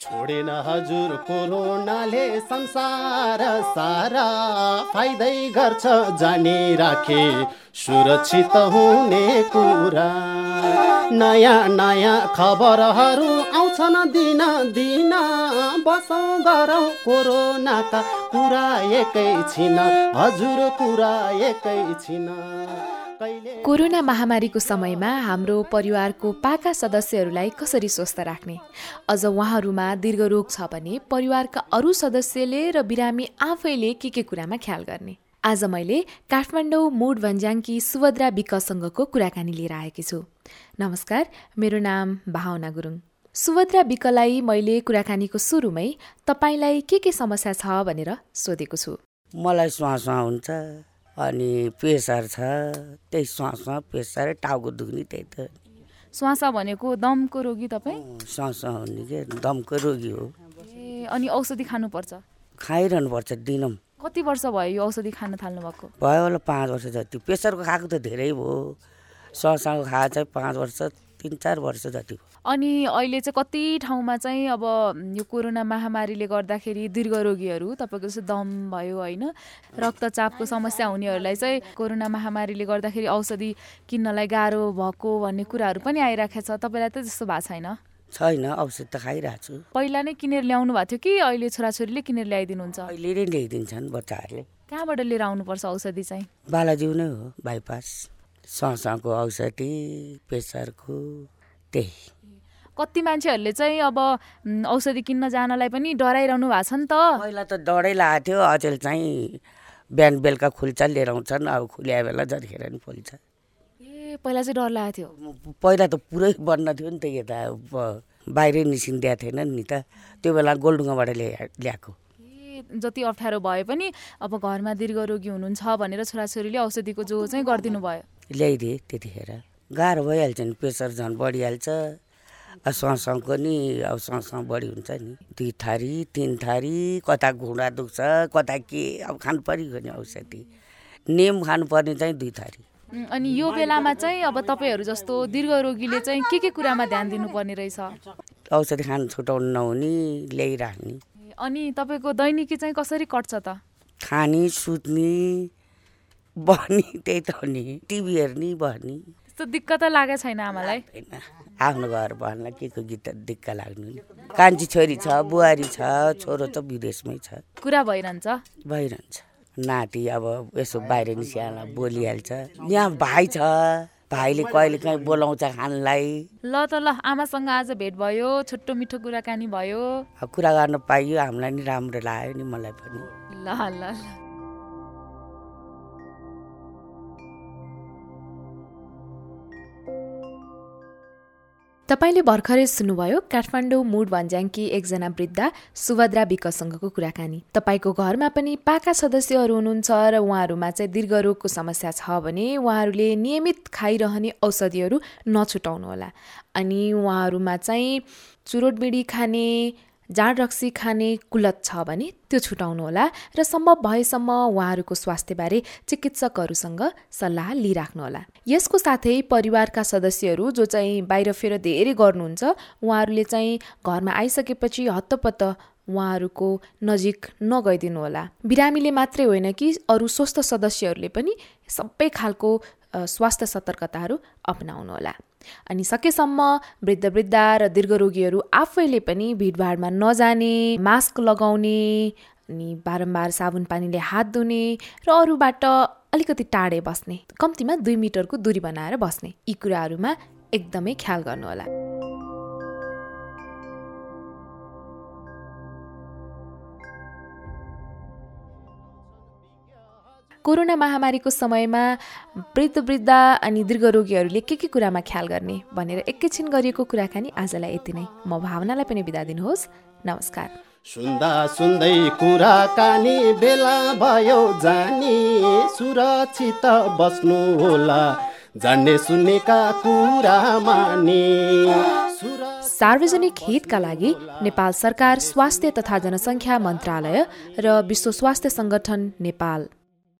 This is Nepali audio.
छोडेन हजुर कोरोनाले संसार सारा फाइदै गर्छ जानी राखे। सुरक्षित हुने कुरा। नयाँ नयाँ खबरहरू आउँछन् दिन दिन। बसौँ गरौँ कोरोनाका कुरा एकैछिन हजुर कुरा एकैछिन कोरोना महामारीको समयमा हाम्रो परिवारको पाका सदस्यहरूलाई कसरी स्वस्थ राख्ने? अझ उहाँहरूमा दीर्घरोग छ भने परिवारका अरू सदस्यले र बिरामी आफैले के के कुरामा ख्याल गर्ने? आज मैले काठमाडौँ मुड भन्ज्याङकी सुभद्रा विकसँगको कुराकानी लिएर आएकी छु। नमस्कार मेरो नाम भावना गुरुङ। सुभद्रा विकलाई मैले कुराकानीको सुरुमै तपाईँलाई के के समस्या छ भनेर सोधेको छु। मलाई श्वास हुन्छ अनि प्रेसर छ त्यही श्वास प्रेसर टाउको दुख्ने त्यही त। श्वास भनेको दमको रोगी तपाईँ? श्वास हुने के? दमको रोगी हो। ए अनि औषधि खानुपर्छ? खाइरहनु पर्छ दिनम। कति वर्ष भयो यो औषधि खान थाल्नु भएको भयो होला पाँच वर्ष जति। प्रेसरको खाएको त धेरै भयो। श्वासको खाएको चाहिँ पाँच वर्ष तिन चार वर्ष जति भयो। अनि अहिले चाहिँ कति ठाउँमा चाहिँ अब यो कोरोना महामारीले गर्दाखेरि दीर्घरोगीहरू तपाईँको जस्तो दम भयो होइन रक्तचापको समस्या हुनेहरूलाई चाहिँ कोरोना महामारीले गर्दाखेरि औषधि किन्नलाई गाह्रो भएको भन्ने कुराहरू पनि आइरहेको छ। तपाईँलाई त त्यस्तो भएको छैन? छैन औषध त खाइरहेको छु। पहिला नै किनेर ल्याउनु भएको थियो कि अहिले छोराछोरीले किनेर ल्याइदिनुहुन्छ? अहिले नै ल्याइदिन्छन् बच्चाहरूले। कहाँबाट लिएर आउनुपर्छ औषधि चाहिँ? बालाजिउ नै हो बाइपास। ससाको औषधि प्रेसरको त्यही। कति मान्छेहरूले चाहिँ अब औषधि किन्न जानलाई पनि डराइरहनु भएको छ नि त। पहिला त डरै लागेको थियो अचेल चाहिँ बिहान बेलुका खुल्छ लिएर आउँछन् अब खुल्या बेला जतिखेर पनि खोल्छ। ए पहिला चाहिँ डर लागेको थियो। पहिला त पुरै बन्द थियो नि त यता बाहिरै निस्किँदिएको थिएन नि त त्यो बेला गोलडुङ्गाबाट ल्या ल्याएको। ए जति अप्ठ्यारो भए पनि अब घरमा दीर्घरोगी हुनुहुन्छ भनेर छोराछोरीले औषधिको जो चाहिँ गरिदिनु भयो। ल्याइदिए त्यतिखेर। गाह्रो भइहाल्छ नि प्रेसर झन् बढिहाल्छ। सँगसँगको नि अब सँगसँग बढी हुन्छ नि। दुई थारी तिन थारी कता घुँडा दुख्छ कता के अब खानु पऱ्यो नि औषधि। नेम खानुपर्ने चाहिँ दुई थारी। अनि यो बेलामा चाहिँ अब तपाईँहरू जस्तो दीर्घरोगीले चाहिँ के के कुरामा ध्यान दिनुपर्ने रहेछ? औषधि खानु छुटाउनु नहुने ल्याइराख्ने। अनि तपाईँको दैनिकी चाहिँ कसरी कट्छ त? खाने सुत्ने बस्ने त्यही त हो नि। टिभी हेर्ने बस्ने त्यस्तो दिक्क त लागेको छैन आमालाई। आफ्नो घर भन्ला के को गीत दिक्क लाग्नु नि। कान्छी छोरी छ बुहारी छ छोरो त विदेशमै छ। कुरा भइरहन्छ। भइरहन्छ। नाति अब यसो बाहिर निस्किहाल्छ बोलिहाल्छ। यहाँ भाइ छ। भाइले कहिले काहीँ बोलाउँछ खानलाई ल त ल आमासँग आज भेट भयो छोटो मिठो कुराकानी भयो। कुरा गर्न पाइयो हामीलाई नि राम्रो लाग्यो नि मलाई पनि। ल ल ल। तपाईँले भर्खरै सुन्नुभयो काठमाडौँ मुड भन्ज्याङकी एकजना वृद्ध सुभद्रा विकसँगको कुराकानी। तपाईँको घरमा पनि पाका सदस्यहरू हुनुहुन्छ र उहाँहरूमा चाहिँ दीर्घरोगको समस्या छ भने उहाँहरूले नियमित खाइरहने औषधिहरू नछुटाउनुहोला। अनि उहाँहरूमा चाहिँ चुरोट बिडी खाने जाँड रक्सी खाने कुलत छ भने त्यो छुटाउनुहोला र सम्भव भएसम्म उहाँहरूको स्वास्थ्यबारे चिकित्सकहरूसँग सल्लाह लिइराख्नुहोला यसको साथै परिवारका सदस्यहरू जो चाहिँ बाहिर फेर धेरै गर्नुहुन्छ उहाँहरूले चाहिँ घरमा आइसकेपछि हत्तपत्त उहाँहरूको नजिक नगइदिनु होला। बिरामीले मात्रै होइन कि अरू स्वस्थ सदस्यहरूले पनि सबै खालको स्वास्थ्य सतर्कताहरू अप्नाउनुहोला अनि सकेसम्म वृद्ध वृद्ध र दीर्घरोगीहरू आफैले पनि भिडभाडमा नजाने मास्क लगाउने अनि बारम्बार साबुन पानीले हात धुने र अरूबाट अलिकति टाढे बस्ने कम्तीमा दुई मिटरको दूरी बनाएर बस्ने यी कुराहरूमा एकदमै ख्याल गर्नुहोला कोरोना महामारीको समयमा वृद्ध वृद्ध अनि दीर्घरोगीहरूले के के कुरामा ख्याल गर्ने भनेर एकैछिन गरिएको कुराकानी आजलाई यति नै। म भावनालाई पनि बिदा दिनुहोस्। नमस्कार। सुन्दा सुन्दै कुराकानी बेला भयो जानी सुरक्षित बस्नु होला। जान्ने सुन्नेका कुरा माने। सार्वजनिक हितका लागि नेपाल सरकार स्वास्थ्य तथा जनसङ्ख्या मन्त्रालय र विश्व स्वास्थ्य सङ्गठन नेपाल।